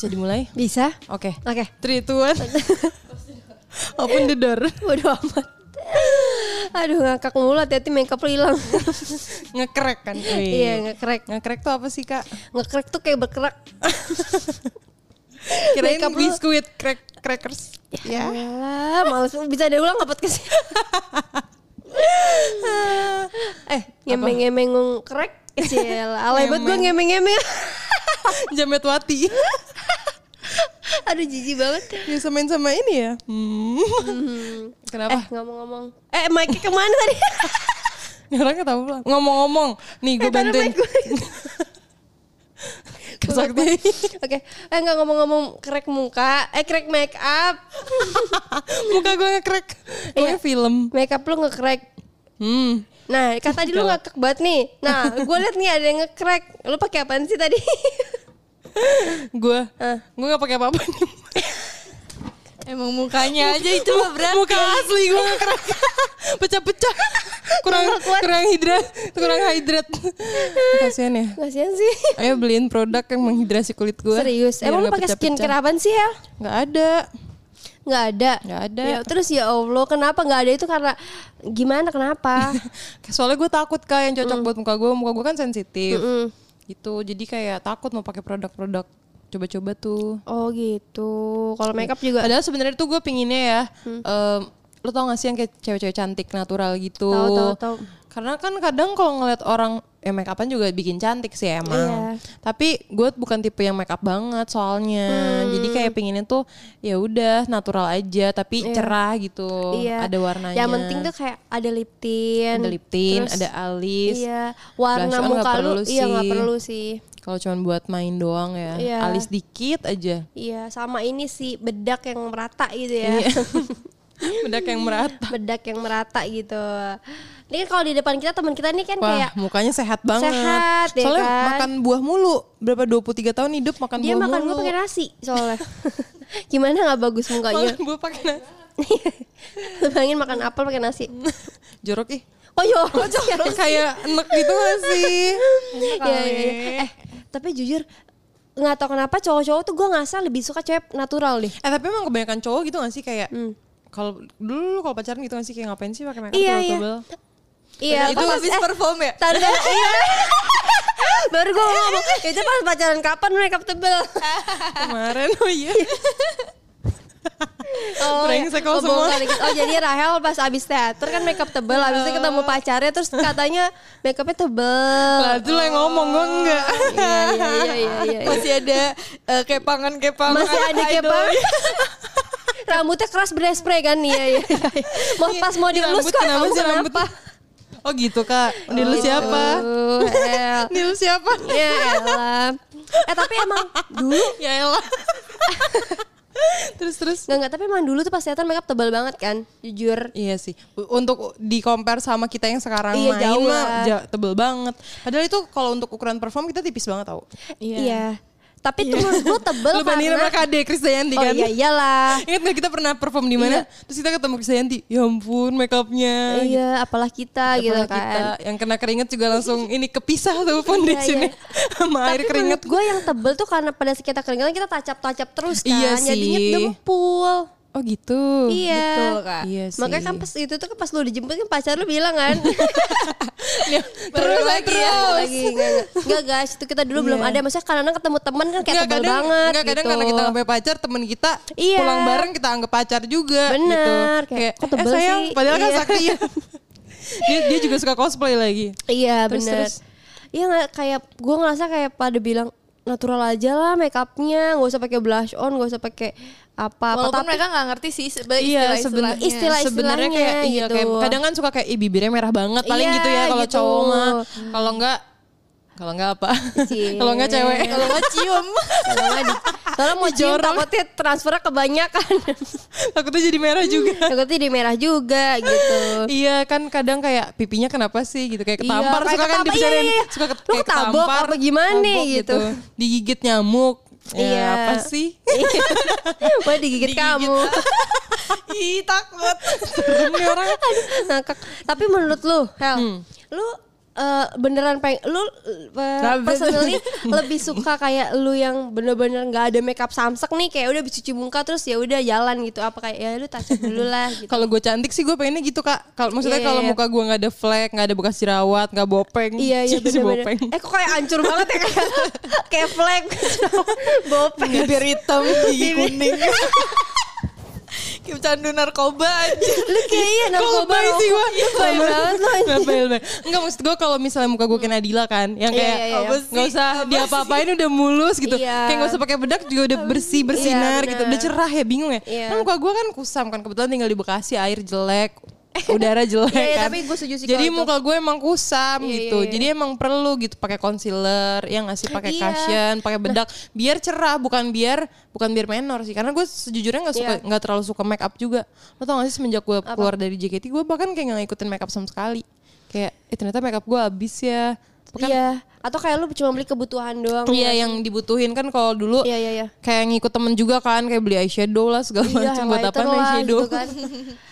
Bisa dimulai? Bisa? Oke. Oke. Three, two, one. Open the door. Bodo amat. Aduh ngakak mulu hati-hati makeup hilang. Ngekrek kan? Iya ngekrek. Ngekrek tuh apa sih kak? Ngekrek tuh kayak berkerak. Kirain Makeup biskuit crack crackers. Ya. Yalah, males bisa diulang nggak podcast Eh, ngemeng-ngemeng ngekrek. Ciel, alay banget gue ngemeng-ngemeng. Jamet Wati. Aduh jijik banget. Bisa main sama ini ya? Hmm. Eh Kenapa? ngomong-ngomong. Eh mic ke mana tadi? Orang tahu pulang. Ngomong-ngomong, nih gue Eh, bantuin. Kesakti. Oke, eh nggak ngomong-ngomong krek muka, eh krek make up, Muka gue ngekrek. Gue Iya. film. make up lu ngekrek. Hmm. Nah, kata tadi lu ngakak banget nih. Nah, gue liat nih ada yang ngekrek. Lu pakai apaan sih tadi? Gue, Ah. gue gak pakai apa-apa nih. Emang mukanya aja itu mah berat. Muka asli gue ngekrek. Pecah-pecah. Kurang kurang hidrat, kurang hidrat. Kasian ya. Kasian sih. Ayo beliin produk yang menghidrasi kulit gue. Serius. Emang lu nggak pakai skincare apaan sih, Hel? Nggak ada. Nggak ada. Nggak ada. Ya, terus ya Allah, kenapa nggak ada itu karena gimana kenapa? Soalnya gue takut kak yang cocok buat muka gue. Muka gue kan sensitif. Mm. Gitu. Jadi kayak takut mau pakai produk-produk coba-coba tuh. Oh gitu. Kalau makeup juga Padahal sebenarnya tuh gue pinginnya ya. em, lo tau gak sih yang kayak cewek-cewek cantik natural gitu. Tahu, tahu, tahu. Karena kan kadang kalau ngeliat orang ya make upan juga bikin cantik sih emang. Iya. Tapi gue bukan tipe yang make up banget soalnya. Jadi kayak pinginnya tuh ya udah natural aja tapi cerah gitu. Iya. Ada warnanya. Yang penting tuh kayak ada lip tint. ada lip tint, terus- ada alis. Iya. Warna Blush muka lu iya nggak sih. perlu sih. Kalau cuma buat main doang ya. Iya. Alis dikit aja. Iya, sama ini sih bedak yang merata gitu ya. Iya. Bedak yang merata. bedak yang merata gitu. Ini kan kalau di depan kita teman kita nih kan Wah, kayak mukanya sehat banget. Sehat, ya Soalnya kan? makan buah mulu. Berapa 23 tahun hidup makan dia buah makan mulu. gue pakai nasi soalnya. Gimana nggak bagus mukanya? Makan buah pakai nasi. Bayangin makan apel pakai nasi. Jorok ih. Oh yo, Kayak enek gitu gak sih? Iya, iya, iya. Eh, tapi jujur nggak tahu kenapa cowok-cowok tuh gue ngerasa lebih suka cewek natural deh. Eh tapi emang kebanyakan cowok gitu gak sih kayak Hmm. Kalau dulu lu kalau pacaran gitu gak sih kayak ngapain sih pakai makeup Iya, iya. tebel Iya, itu habis eh, perform ya? Tanda, iya. Baru gue ngomong, itu pas pacaran kapan makeup tebel? Kemarin oh iya. Oh, Brengsek oh, semua. Oh jadi Rahel pas abis teater kan makeup tebel, abis itu ketemu pacarnya terus katanya makeupnya tebel. Lah itu lo yang ngomong gue enggak. Iya iya iya iya. iya. Masih ada eh, kepangan-kepangan. Masih ada idol. Rambutnya keras berespray kan iya iya. iya. Mau pas mau rambut kok kamu kenapa? Oh gitu kak. Ini lu siapa? Oh, El. Ini lu siapa? Ya elah. Eh tapi emang dulu ya elah. terus terus. Enggak enggak tapi emang dulu tuh pas teater makeup tebal banget kan Jujur Iya sih. Untuk di compare sama kita yang sekarang Iya, main jauh mah tebel banget. Padahal itu kalau untuk ukuran perform kita tipis banget tau. Iya, Tapi tuh menurut gue tebel Lu bandingin karena sama Kade Krisdayanti Oh kan? iya iyalah Ingat gak kita pernah perform di mana? Terus kita ketemu Krisdayanti. Ya ampun make upnya. Iya apalah kita gitu Kepala kan kita yang kena keringet juga langsung ini kepisah tuh foundationnya sama air Tapi keringet. menurut gue yang tebel tuh karena pada kita keringetan kita tacap-tacap terus kan Iya Jadinya sih. dempul Oh gitu. Iya Betul, Kak. Iya sih. Makanya kan pas itu tuh kan pas lu dijemput kan pacar lu bilang kan Ya, terus lagi terus. Iya, lagi enggak, enggak. Enggak, guys itu kita dulu belum ada Maksudnya kadang ketemu teman kan kayak kadang, banget nggak, kadang gitu karena kita nggak pacar temen kita Iya. pulang bareng kita anggap pacar juga Bener, gitu. kayak, kok eh tebel sayang sih? padahal kan Iya. sakti ya dia, dia juga suka cosplay lagi Iya Terus, bener terus? Iya kayak gue ngerasa kayak pada bilang natural aja lah make upnya nggak usah pakai blush on nggak usah pakai apa apa Walaupun tapi mereka nggak ngerti sih sebenarnya Iya, istilah istilah- sebenarnya kayak iya gitu. kayak kadang kan suka kayak bibirnya merah banget paling Iya, gitu ya kalau gitu. cowok mah kalau enggak kalau enggak apa kalau enggak cewek Kalau nggak cium. Kalau nggak di, soalnya mau cium Jorok. takutnya transfernya kebanyakan takutnya jadi merah juga takutnya di merah juga gitu Iya kan kadang kayak pipinya kenapa sih gitu kayak ketampar kayak suka kan ketampar, dibicarain iya, iya. suka ket- kayak ketampar, apa gimana tabok gitu. digigit nyamuk ya Iya. apa sih mau digigit, kamu Ih takut. serem Ngakak. tapi menurut lu Hel Hmm. lu eh, beneran pengen lu uh, personally lebih suka kayak lu yang bener-bener nggak ada makeup samsek nih kayak udah cuci muka terus ya udah jalan gitu apa kayak ya lu touch up dulu lah gitu. Kalau gue cantik sih gue pengennya gitu kak. Kalau maksudnya Iya, iya, kalau iya. muka gue nggak ada flek, nggak ada bekas jerawat, nggak bopeng. Iya iya Si bener-bener. bopeng. Eh kok kayak hancur banget ya kayak kayak flag bopeng. Bibir hitam, gigi kuning. Kayak candu narkoba aja. Lu kayaknya narkoba lebay sih gua. Lebay banget anjing. Lebay. Enggak maksud gue kalau misalnya muka gue kayak Nadila kan, yang Iya, kayak iya, iya. apa sih? nggak usah diapa-apain udah mulus gitu, Iya. kayak nggak usah pakai bedak juga udah bersih bersinar Iya, gitu, udah cerah ya bingung ya. Iya. Kan muka gue kan kusam kan kebetulan tinggal di Bekasi air jelek, udara jelek Iya, iya, kan. tapi gue setuju sih Jadi muka gue emang kusam Iya, gitu, iya, iya. jadi emang perlu gitu pakai concealer, yang ngasih pakai Iya. cushion, pakai bedak, biar cerah bukan biar bukan biar menor sih, karena gue sejujurnya nggak suka Iya. nggak terlalu suka make up juga. Lo tau gak sih semenjak gue keluar dari JKT gue bahkan kayak nggak ngikutin make up sama sekali. Kayak eh ternyata make up gue habis ya. Iya. Atau kayak lu cuma beli kebutuhan doang. Iya yang dibutuhin kan kalau dulu Iya iya iya. kayak ngikut temen juga kan kayak beli eyeshadow lah segala Iya, macam buat apa eyeshadow. gitu kan.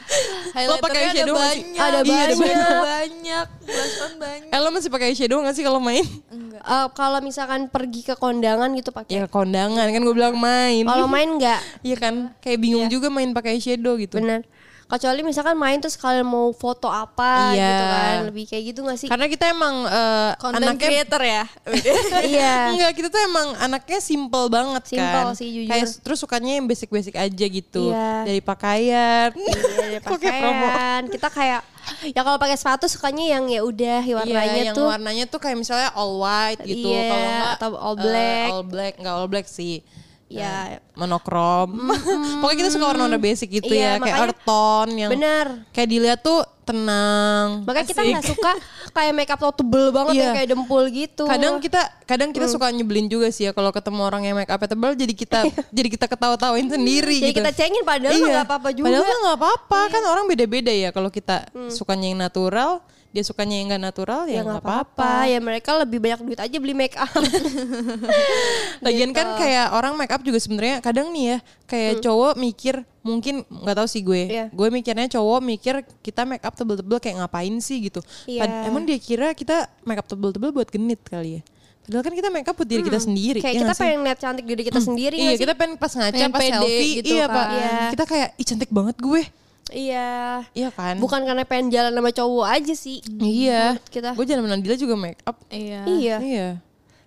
Lo pakai eyeshadow ada nggak sih? banyak. Ada Iya, banyak. banyak. Blush on banyak. Eh lo masih pakai eyeshadow gak sih kalau main? Enggak. Eh, kalau misalkan pergi ke kondangan gitu pakai. Ya kondangan kan gue bilang main. Kalau main enggak, Iya kan kayak bingung juga main pakai eyeshadow gitu. bener. Kecuali misalkan main terus kalian mau foto apa Iya. gitu kan, lebih kayak gitu gak sih? Karena kita emang eh, Content anaknya creator ya. iya. Enggak, kita tuh emang anaknya simple banget Simple kan. sih, jujur. Kayak terus sukanya yang basic-basic aja gitu. Iya. Dari pakaian. Iya, promo? pakaian. Kita kayak ya kalau pakai sepatu sukanya yang ya udah warnanya iya, yang tuh warnanya tuh kayak misalnya all white gitu. Iya, Kalau enggak atau all black. all black, enggak all black sih. Ya monokrom. Pokoknya kita suka warna-warna basic gitu Iya, ya, kayak earth tone yang bener. kayak dilihat tuh tenang. Makanya kita nggak suka kayak makeup tuh tebel banget Iya. yang kayak dempul gitu. Kadang kita kadang kita suka nyebelin juga sih ya kalau ketemu orang yang make up tebal jadi kita jadi kita ketawa-tawain sendiri Jadi gitu. kita cengin padahal mah nggak apa-apa juga. Iya. Padahal nggak apa-apa kan orang beda-beda ya kalau kita sukanya yang natural, dia sukanya yang nggak natural ya ya nggak nggak apa-apa. Ya mereka lebih banyak duit aja beli make up. Lagian Gitu. kan kayak orang make up juga sebenarnya kadang nih ya kayak cowok mikir mungkin nggak tahu sih gue. Hmm. Iya. Gue mikirnya cowok mikir kita make up tebel-tebel kayak ngapain sih gitu. Pad- emang dia kira kita make up tebel-tebel buat genit kali ya. Padahal kan kita make up buat diri kita sendiri. kayak ya kita pengen lihat cantik diri kita sendiri Iya kita pengen pas ngaca Pengen pas pede selfie gitu iya kan. pak Iya. kita kayak ih cantik banget gue Iya. iya kan Bukan karena pengen jalan sama cowok aja sih. iya kita. gue jalan sama Nadila juga make up Iya. Iya. iya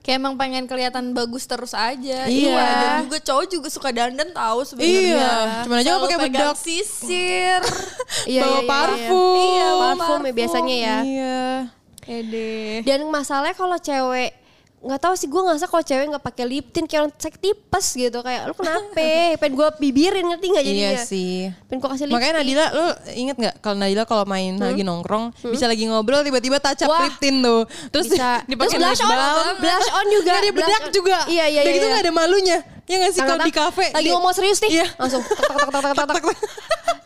Kayak emang pengen kelihatan bagus terus aja. Iya. Dan juga cowok juga suka dandan tahu sebenarnya. Iya. Cuman aja pakai bedak. sisir. Iya, bawa iya, iya, parfum Iya, bawa parfum, ya parfum. biasanya ya. iya Ede. Dan masalahnya kalau cewek nggak tahu sih gue ngerasa kalau cewek nggak pakai lip tint kayak orang cek tipes gitu kayak lu kenapa pengen gue bibirin ngerti nggak jadinya iya sih pengen gue kasih lip Makanya Nadila lu inget gak kalau Nadila kalau main lagi nongkrong bisa lagi ngobrol tiba-tiba touch up Hmm? Wah. lip tint tuh. Terus bisa dipakai terus blush lip on blush on juga Nggak ada blush bedak on. juga. iya iya Udah iya gitu iya. gak ada malunya. Ya gak sih kalau di kafe. lagi ngomong serius nih Iya. langsung tek tek tek tek tek tek tek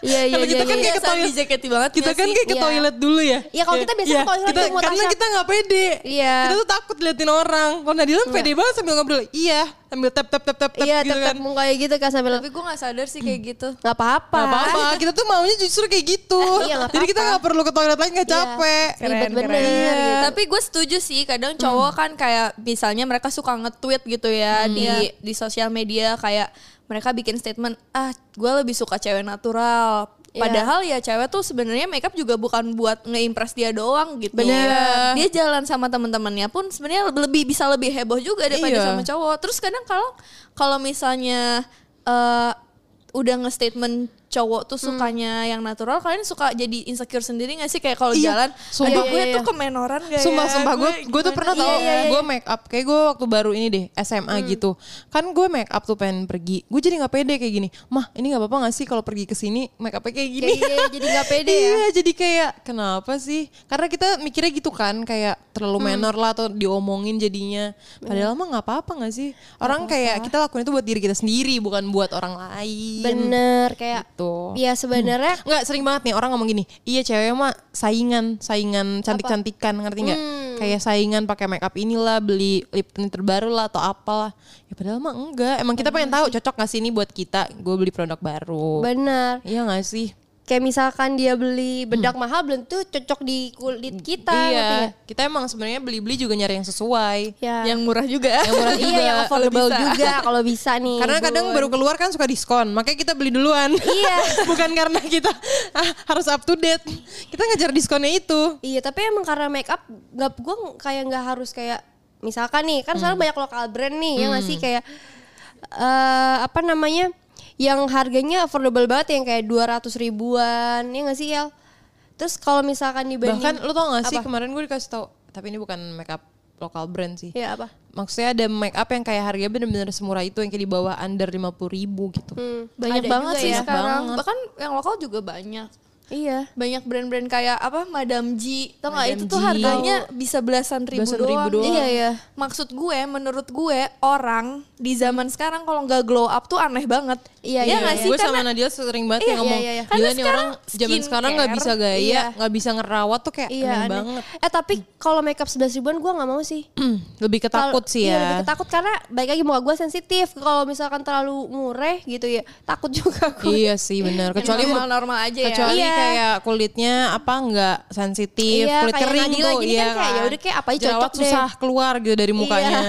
iya iya Kalau iya kita kan iya. kayak ke toilet. banget Kita nggak kan kayak ke Iya. toilet dulu ya. Iya, kalau kita biasanya ke toilet mau Karena kita gak pede. Iya. Kita tuh takut liatin orang. Kalau Nadila pede banget sambil ngobrol. Iya. Sambil tap tap tap tap tap iya gitu kan. muka kayak gitu kan sambil Tapi gue gak sadar sih kayak gitu. nggak apa-apa Gak apa-apa. Kita tuh maunya justru kayak gitu. Iya, nggak Jadi kita gak perlu ke toilet lagi gak Iya. capek. ribet Keren, bener keren. gitu. Tapi gue setuju sih kadang cowok kan kayak misalnya mereka suka nge-tweet gitu ya di di sosial media kayak mereka bikin statement ah gue lebih suka cewek natural. Iya. Padahal ya cewek tuh sebenarnya makeup juga bukan buat nge-impress dia doang gitu. Bener. Dia jalan sama teman-temannya pun sebenarnya lebih bisa lebih heboh juga daripada Iya. sama cowok. Terus kadang kalau kalau misalnya eh, udah nge-statement cowok tuh sukanya yang natural kalian suka jadi insecure sendiri gak sih? Kayak kalau Iya, jalan sumpah. gue Iya, iya, tuh kemenoran gak Sumpah, ya? sumpah. Gue gue tuh pernah tau Iya, iya, iya. gue make up. Kayak gue waktu baru ini deh SMA gitu. Kan gue make up tuh pengen pergi. Gue jadi nggak pede kayak gini. Mah ini nggak apa-apa nggak sih kalau pergi ke sini make upnya kayak gini? Kayak iya, jadi nggak pede ya. iya jadi kayak kenapa sih? Karena kita mikirnya gitu kan kayak terlalu Hmm. menor lah atau diomongin jadinya. Padahal mah nggak apa-apa nggak sih? Orang kayak kita lakuin itu buat diri kita sendiri bukan buat orang lain. Bener kayak Gitu. Ya sebenarnya Nggak sering banget nih orang ngomong gini, iya cewek mah saingan, saingan cantik-cantikan ngerti nggak? Hmm. Kayak saingan pakai make up inilah, beli lip tint terbaru lah atau apalah. Ya padahal mah enggak. Emang kita pengen tahu cocok nggak sih ini buat kita? Gue beli produk baru. bener Iya nggak sih? Kayak misalkan dia beli bedak mahal belum tuh cocok di kulit kita iya, kita emang sebenarnya beli-beli juga nyari yang sesuai. ya Yang murah juga. Yang murah iya yang juga. affordable juga kalau bisa nih Karena kadang baru keluar kan suka diskon, makanya kita beli duluan. Iya. Bukan karena kita ah, harus up to date. Kita ngejar diskonnya itu. Iya tapi emang karena make up nggak gue kayak nggak harus kayak misalkan nih kan sekarang banyak lokal brand nih yang ngasih kayak eh apa namanya yang harganya affordable banget yang kayak 200 ribuan ya nggak sih Yel? Terus kalau misalkan dibanding Bahkan lu tau gak sih Apa? kemarin gue dikasih tau, tapi ini bukan makeup lokal brand sih. ya apa? Maksudnya ada make up yang kayak harganya bener-bener semurah itu yang kayak di bawah under 50 ribu gitu. Hmm, Banyak ada banget juga sih ya. sekarang. Banget. Bahkan yang lokal juga banyak. Iya. Banyak brand-brand kayak apa Madam G. Tau gak Madam itu tuh G. harganya bisa belasan ribu, Belasan doang. ribu doang. Iya iya. Maksud gue, menurut gue orang di zaman sekarang kalau nggak glow up tuh aneh banget. Iya, Ya iya, iya. sih? gue sama Nadia sering banget Iya, yang ngomong, iya, iya. gila nih orang zaman sekarang nggak bisa gaya, iya. nggak bisa ngerawat tuh kayak Iya aneh aneh. banget. Eh tapi kalau makeup 11 ribuan gue nggak mau sih. lebih ketakut Kalau- sih Iya, ya. lebih ketakut karena baik lagi muka gue sensitif. Kalau misalkan terlalu mureh gitu ya, takut juga gue. Iya sih benar. Kecuali normal-normal aja ya. kecuali Iya. kayak kulitnya apa nggak sensitif, Iya, kulit kering tuh, iya kan kayak, ya udah kayak apa aja cocok deh. susah keluar gitu dari mukanya.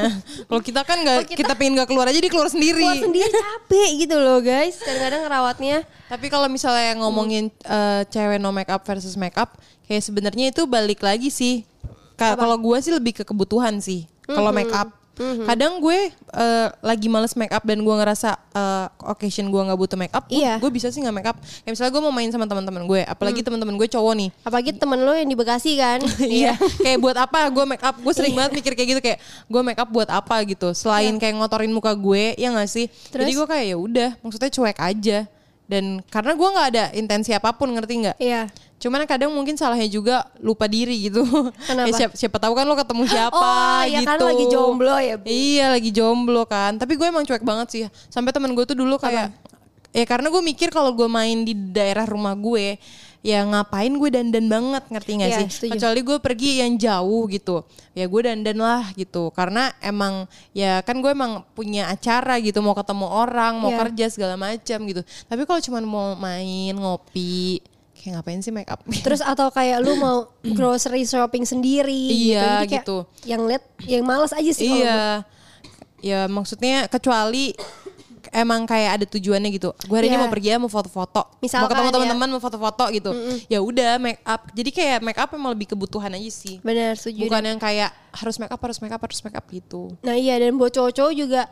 Kalau kita kan nggak kita- pengen nggak keluar aja dia keluar sendiri. Keluar sendiri capek gitu loh guys. Kadang-kadang ngerawatnya. Tapi kalau misalnya ngomongin eh, cewek no make up versus make up, kayak sebenarnya itu balik lagi sih. Ka- Kalau gue sih lebih ke kebutuhan sih. Kalau Mhm. make up, kadang gue eh, lagi males make up dan gue ngerasa eh, occasion gue nggak butuh make up, Iya. gue bisa sih nggak make up. Kayak misalnya gue mau main sama teman-teman gue, apalagi Mm. teman-teman gue cowok nih. Apalagi temen lo yang di Bekasi kan. Iya, kayak buat apa gue make up? Gue sering Iya. banget mikir kayak gitu kayak gue make up buat apa gitu. Selain kayak ngotorin muka gue, ya nggak sih? Jadi Terus? gue kayak ya udah, maksudnya cuek aja. Dan karena gue nggak ada intensi apa pun, ngerti nggak? Iya. Cuman kadang mungkin salahnya juga lupa diri gitu. Kenapa? Ya siapa, siapa tahu kan lo ketemu siapa Oh, ya gitu. kan lagi jomblo ya, Bu. Iya lagi jomblo kan. Tapi gue emang cuek banget sih. Sampai temen gue tuh dulu kayak ya karena gue mikir kalau gue main di daerah rumah gue ya ngapain gue dandan banget ngerti nggak Iya, sih? setuju. Kecuali gue pergi yang jauh gitu. Ya gue dandan lah gitu. Karena emang ya kan gue emang punya acara gitu mau ketemu orang, mau Iya. kerja segala macam gitu. Tapi kalau cuma mau main ngopi kayak ngapain sih make up? Terus atau kayak lu mau grocery shopping sendiri Iya, Jadi kayak gitu. Yang lihat yang males aja sih iya. Ya maksudnya kecuali emang kayak ada tujuannya gitu. Gue hari ini Iya. mau pergi ya mau foto-foto. mau Misalkan ketemu ya. teman-teman mau foto-foto gitu. Ya udah make up. Jadi kayak make up emang lebih kebutuhan aja sih. Benar, setuju. Bukan yang kayak harus make up, harus make up, harus make up gitu. Nah iya dan buat cowok-cowok juga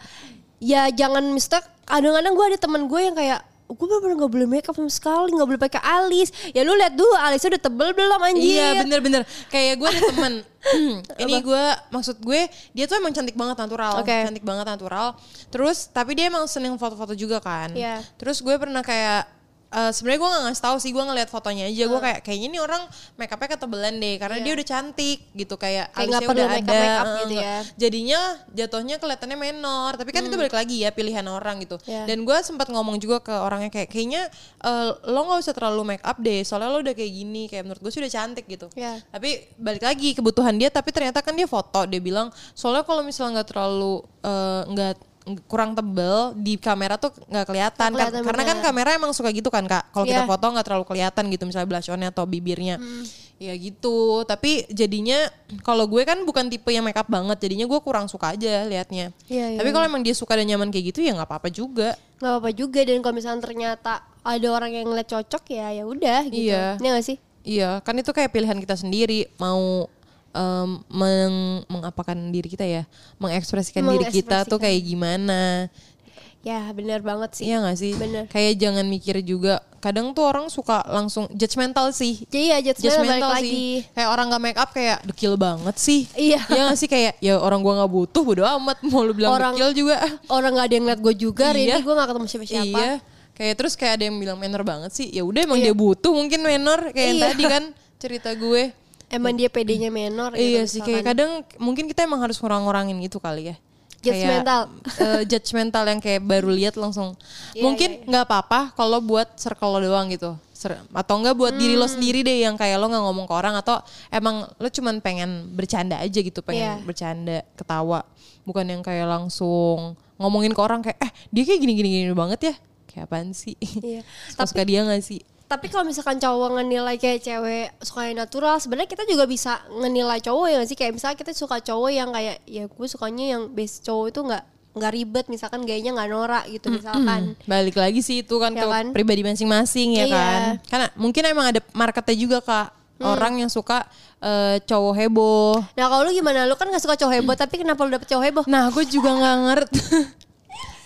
ya jangan mistak kadang-kadang gue ada teman gue yang kayak gue bener-bener gak boleh make up sama sekali gak boleh pakai alis. Ya lu lihat dulu alisnya udah tebel belum anjir? Iya bener-bener. Kayak gue ada temen. Ini gue Maksud gue Dia tuh emang cantik banget natural Oke. Cantik banget natural. Terus Tapi dia emang seneng foto-foto juga kan. Iya. Terus gue pernah kayak eh, sebenarnya gue gak ngasih tahu sih gue ngeliat fotonya aja gue kayak kayaknya ini orang make upnya ketebelan deh karena dia udah cantik gitu kayak. Kayak alisnya udah make ada make up eh, gitu ya. jadinya jatuhnya kelihatannya menor tapi kan itu balik lagi ya pilihan orang gitu Iya. dan gue sempat ngomong juga ke orangnya kayak kayaknya eh, lo nggak usah terlalu make up deh soalnya lo udah kayak gini kayak menurut gue sih udah cantik gitu Iya. tapi balik lagi kebutuhan dia tapi ternyata kan dia foto dia bilang soalnya kalau misalnya nggak terlalu nggak kurang tebel di kamera tuh nggak kelihatan, Nggak kelihatan, Kan- karena kan kamera emang suka gitu kan kak. Kalau kita Iya. foto nggak terlalu kelihatan gitu misalnya blush onnya atau bibirnya. Ya gitu. Tapi jadinya kalau gue kan bukan tipe yang make up banget jadinya gue kurang suka aja liatnya. Iya, iya, tapi kalau emang dia suka dan nyaman kayak gitu ya nggak apa-apa juga. Nggak apa-apa juga. Dan kalau misalnya ternyata ada orang yang ngeliat cocok ya ya udah gitu. Iya. Iya gak sih? Iya, kan itu kayak pilihan kita sendiri. Mau em, meng, mengapakan diri kita ya, mengekspresikan diri kita tuh Mengekspresikan. kayak gimana. ya benar banget sih Iya gak sih? Bener. Kayak jangan mikir juga. Kadang tuh orang suka langsung judgmental sih. jadi ya judgment balik lagi sih. Kayak orang gak make up kayak dekil banget sih. Iya. Iya gak sih kayak ya orang gua gak butuh bodo amat mau lu bilang Orang- dekil juga. orang nggak ada yang ngeliat gue juga Iya. gue gak ketemu siapa-siapa Iya. Kayak terus kayak ada yang bilang menor banget sih. Ya udah emang Iya. dia butuh mungkin menor kayak yang Iya. tadi kan cerita gue. Emang dia pedenya menor gitu Iya sih kayak kadang mungkin kita emang harus ngurang-ngurangin gitu kali ya. Judgmental. Kayak, eh, judgmental yang kayak baru lihat langsung. Iya, mungkin iya, nggak apa-apa kalau buat circle lo doang gitu. Atau enggak buat diri Hmm. lo sendiri deh yang kayak lo nggak ngomong ke orang atau emang lo cuman pengen bercanda aja gitu, pengen Iya. bercanda, ketawa. Bukan yang kayak langsung ngomongin ke orang kayak eh dia kayak gini-gini gini banget ya. Kayak apaan sih? Iya. Suka-suka dia gak sih? Tapi kalau misalkan cowok ngenilai kayak cewek suka yang natural, sebenarnya kita juga bisa ngenilai cowok ya nggak sih kayak misalnya kita suka cowok yang kayak ya gue sukanya yang base cowok itu nggak nggak ribet misalkan gayanya nggak norak gitu misalkan. Balik lagi sih itu kan Ya ke kan? pribadi masing-masing ya Iya. kan. Karena mungkin emang ada marketnya juga kak. Orang yang suka eh, cowok heboh. Nah kalau lu gimana? Lu kan gak suka cowok heboh tapi kenapa lu dapet cowok heboh? Nah gue juga nggak ngerti.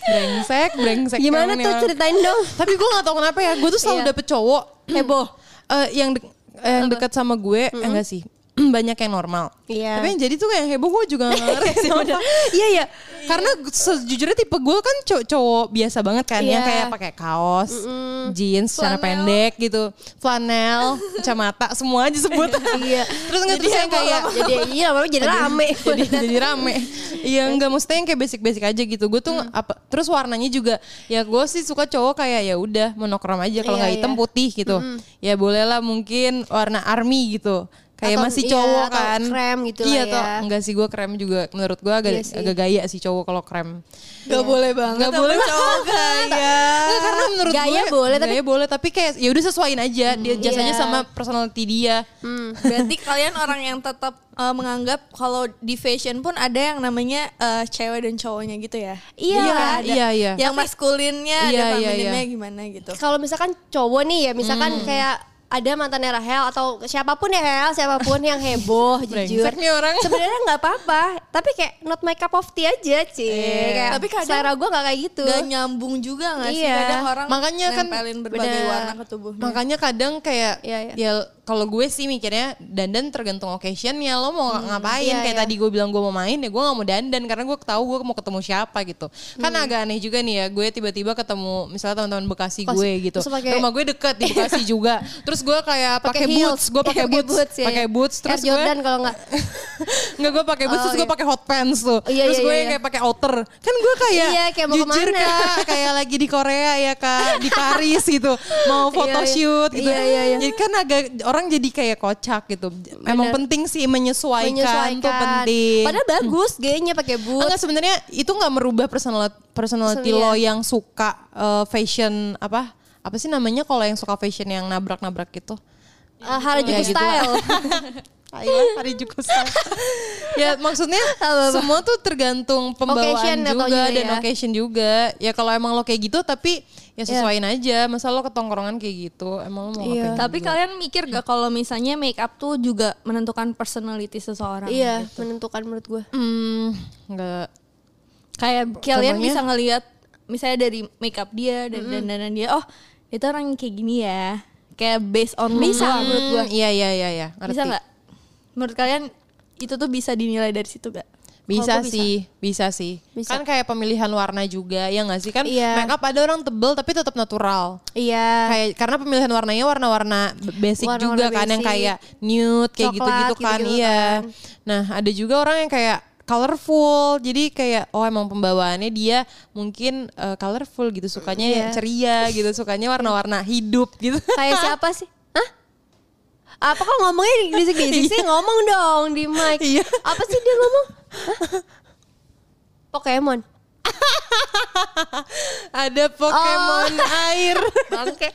brengsek, brengsek. Gimana tuh ceritain dong. Tapi gue gak tau kenapa ya. Gue tuh selalu Iya. dapet cowok Heboh. eh, yang de- eh, yang dekat sama gue. eh, enggak sih. Banyak yang normal. Iya. Tapi yang jadi tuh yang heboh gue juga gak ngerti. Iya iya. Karena sejujurnya tipe gue kan cow- cowok biasa banget kan yang Iya. kayak pakai kaos, jeans, celana pendek gitu, flanel, kacamata, semua aja sebut. Iya. Terus nggak terus yang kayak jadi iya lama-lama jadi rame. jadi jadi rame. Iya enggak maksudnya yang kayak basic-basic aja gitu. Gue tuh Hmm. apa terus warnanya juga ya gue sih suka cowok kayak ya udah monokrom aja kalau Iya, nggak hitam iya. putih gitu. Ya bolehlah mungkin warna army gitu. Kayak Atau- masih iya, cowok atau kan. krem gitu Iya toh. ya. Enggak sih gue krem juga menurut gue agak Iya sih. agak gaya sih cowok kalau krem. Gak boleh banget. Nggak boleh cowok gaya. Enggak karena menurut Gaya gue boleh, tapi- gaya boleh tapi kayak ya udah sesuaiin aja dia jasanya iya. sama personality dia. Hmm. Berarti kalian orang yang tetap uh, menganggap kalau di fashion pun ada yang namanya uh, cewek dan cowoknya gitu ya? Iya. Iya, ada. iya, iya. Yang maskulinnya Iya, ada iya, femininnya iya. gimana gitu. Kalau misalkan cowok nih ya, misalkan kayak ada mantannya Rahel atau siapa pun ya Rahel, siapa pun yang heboh, jujur. Sebenarnya nggak apa-apa, tapi kayak not my cup of tea aja, Ci. Iya. Kayak Tapi kadang selera gue nggak kayak gitu. Gak nyambung juga gak sih? Iya. Kadang orang Makanya kan- berbagai bener. warna ke tubuhnya. Makanya kadang kayak Iya, iya. ya kalau gue sih mikirnya dandan tergantung occasionnya lo mau ngapain iya, kayak iya. tadi gue bilang gue mau main ya gue nggak mau dandan karena gue tahu gue mau ketemu siapa gitu kan Hmm. agak aneh juga nih ya gue tiba-tiba ketemu misalnya teman-teman bekasi Kos- gue gitu pakai- rumah gue deket di bekasi juga terus gue kayak pakai boots gue pakai Pakai boots ya, pakai ya. boots terus Air Jordan gue kalau nggak. Nggak gue pakai boots Oh, terus gue iya. pakai hot pants tuh. Iya, terus iya, gue iya, yang iya. kayak pakai outer. Kan gue kayak, Iya, kayak mau jujur ke mana. kak kayak lagi di Korea ya kak di Paris gitu mau Iya, iya. photoshoot gitu. Iya, iya, iya. Jadi kan agak orang jadi kayak kocak gitu. Emang Bener. penting sih menyesuaikan, Menyesuaikan. tuh penting. Padahal bagus, gayanya pakai boots. Enggak sebenarnya itu nggak merubah personal personality Personal, lo yang suka uh, fashion apa apa sih namanya kalau yang suka fashion yang nabrak-nabrak gitu. Uh, Harajuku Ya, gitu style. Ayolah hari juga style. ya maksudnya semua tuh tergantung pembawaan Occasion juga juga dan ya. occasion juga. Ya kalau emang lo kayak gitu tapi ya sesuaiin aja. Masa lo ketongkrongan kayak gitu, emang lo mau Iya. ngapain? Tapi kalian mikir gak kalau misalnya make up tuh juga menentukan personality seseorang? Iya, gitu? menentukan menurut gue. Hmm, enggak. Kayak kalian bisa ngelihat misalnya dari make up dia dan dandanan dia, oh itu orang kayak gini ya. Kayak based on look Bisa, doang. menurut gua. Iya iya iya iya. Bisa nggak? Menurut kalian itu tuh bisa dinilai dari situ gak? Bisa gua bisa. sih, bisa sih. Bisa. Kan kayak pemilihan warna juga, ya nggak sih? Kan Iya. make up ada orang tebel tapi tetap natural. Iya. Kayak karena pemilihan warnanya warna-warna basic Warna-warna juga kan yang basic. kayak nude kayak gitu-gitu kan. gitu-gitu Iya. kan. Nah, ada juga orang yang kayak colorful. Jadi kayak oh emang pembawaannya dia mungkin eh, colorful gitu, sukanya Iya. yang ceria gitu, sukanya warna-warna hidup gitu. Kayak siapa sih? Hah? Apa kok ngomongnya disik-disik sih? Ngomong dong di mic. Iya. Apa sih dia ngomong? Hah? Pokemon. ada Pokemon air. Bangke.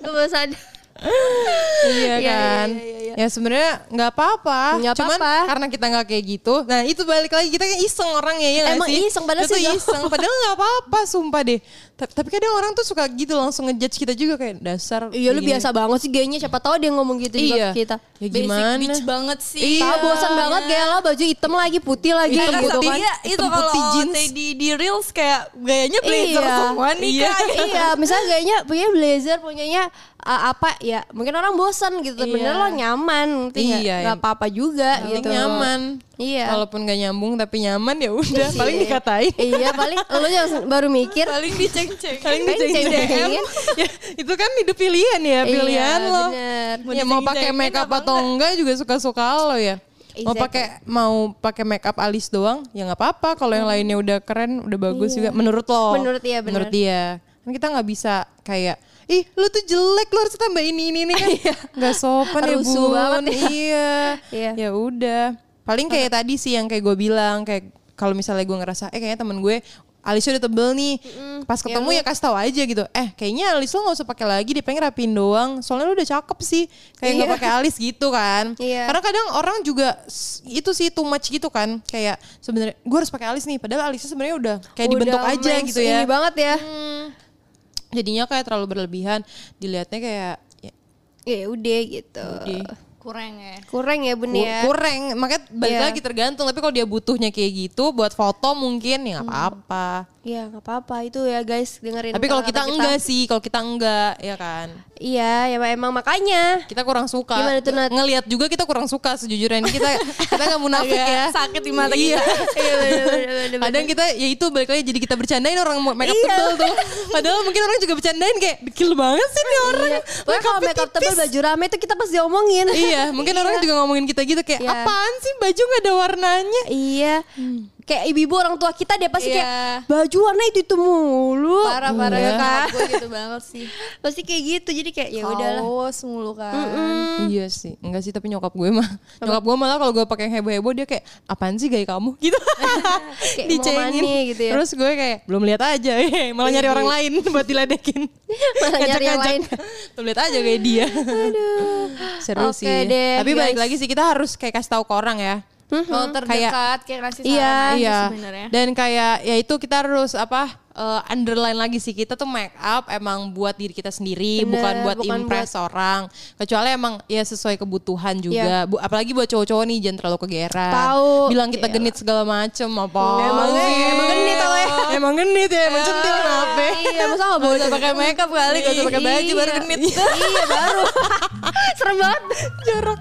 Gue baru sadar. Iya Iya, kan. iya, iya, iya. Ya sebenarnya nggak apa-apa. Cuman karena kita nggak kayak gitu. Nah itu balik lagi kita kan iseng orang ya, ya Emang sih? iseng, padahal sih iseng. Padahal nggak apa-apa, sumpah deh. Ta- Tapi kadang orang tuh suka gitu langsung ngejudge kita juga kayak dasar. Iya lu biasa banget sih gayanya siapa tahu dia ngomong gitu juga Iya. ke kita. Ya Basic gimana? bitch banget sih. Iya. Tahu bosan banget gaya lo baju hitam lagi putih lagi Hitam gitu putih. kan. Iya, itu Hitam kalau putih jeans. OOT di, di reels kayak gayanya blazer Iya. semua nih Iya. Kak. iya, misalnya gayanya punya blazer, punyanya uh, apa ya? Mungkin orang bosan gitu, Iya. bener lo nyaman? Iya, Nggak yang apa-apa juga Penting gitu. nyaman. Iya. Walaupun gak nyambung tapi nyaman ya udah. Iya. Paling dikatain. Iya, paling lo baru mikir. Paling diceng-ceng. Paling diceng-cengin. ceng-cengin. ya, itu kan hidup pilihan ya, pilihan iya, lo. bener. ya mau pakai make up atau enggak juga suka-suka lo ya. Mau Exactly. pakai mau pakai make up alis doang ya nggak apa-apa. Kalau yang lainnya udah keren, udah bagus juga menurut lo. Hmm. Menurut dia, bener. Menurut dia. Kan kita nggak bisa kayak ih lu tuh jelek lu harus tambah ini ini ini kan nggak sopan ya bun banget ya. iya Iya. ya udah paling kayak tadi sih yang kayak gue bilang kayak kalau misalnya gue ngerasa eh kayaknya temen gue alisnya udah tebel nih. Pas ketemu ya kasih tahu aja gitu. Eh kayaknya alis lo gak usah pakai lagi, dia pengen rapiin doang. Soalnya lu udah cakep sih, kayak nggak Iya. pakai alis gitu kan. Iya. Karena kadang orang juga itu sih too much gitu kan. Kayak sebenarnya gue harus pakai alis nih, padahal alisnya sebenarnya udah kayak Udah dibentuk aja gitu ya. Ini banget ya. Hmm. Jadinya kayak terlalu berlebihan, dilihatnya kayak ya, Ya udah gitu. udah. Kurang ya. Kurang ya bun ya. kurang makanya balik Iya. lagi tergantung tapi kalau dia butuhnya kayak gitu buat foto mungkin ya nggak apa-apa Iya nggak apa-apa itu ya guys dengerin. tapi kalau kita kata-kata enggak sih kalau kita enggak ya kan Iya ya emang makanya. kita kurang suka Gimana tuh, Nat? ngelihat juga kita kurang suka sejujurnya Ini kita kita nggak munafik ya sakit di mata iya Iya bener, kadang kita ya itu balik lagi jadi kita bercandain orang make up Iya. tebel tuh padahal mungkin orang juga bercandain kayak dekil banget sih nih orang Iya. Pokoknya kalau makeup tipis. baju rame itu kita pasti omongin. iya mungkin orang juga ngomongin kita gitu kayak Iya. apaan sih baju nggak ada warnanya Iya. Kayak ibu-ibu orang tua kita dia pasti Iya. kayak baju warna itu itu mulu. Parah parah Iya. ya kan. Gue gitu banget sih. Pasti kayak gitu. Jadi kayak ya udahlah. Kaos mulu kan. Iya sih, enggak sih tapi nyokap gue mah. Nyokap gue malah kalau gue pakai yang heboh-heboh dia kayak apaan sih gaya kamu gitu. Kayak mau ke mana gitu ya. Terus gue kayak belum lihat aja, malah nyari orang lain buat diledekin. Malah nyari yang lain. Belum lihat aja kayak dia. Seru Oke sih. deh, tapi balik guys. lagi sih kita harus kayak kasih tahu ke orang ya. Kalau terdekat kayak kasih Iya, saran aja Iya. sebenarnya. Dan kayak ya itu kita harus apa eh, underline lagi sih kita tuh make up emang buat diri kita sendiri Bener, bukan buat bukan impress orang. Kecuali emang ya sesuai kebutuhan juga. Bu- apalagi buat cowok-cowok nih jangan terlalu kegeran. Iya. Tahu. Bilang kita genit segala macem apa. Emang- sih? emang genit tau ya. Emang genit ya, emang centil kenapa? Iya, masa gak Gak boleh pakai makeup kali, gak usah pakai baju baru Iya. genit. Iya baru. Serem banget. Jorok.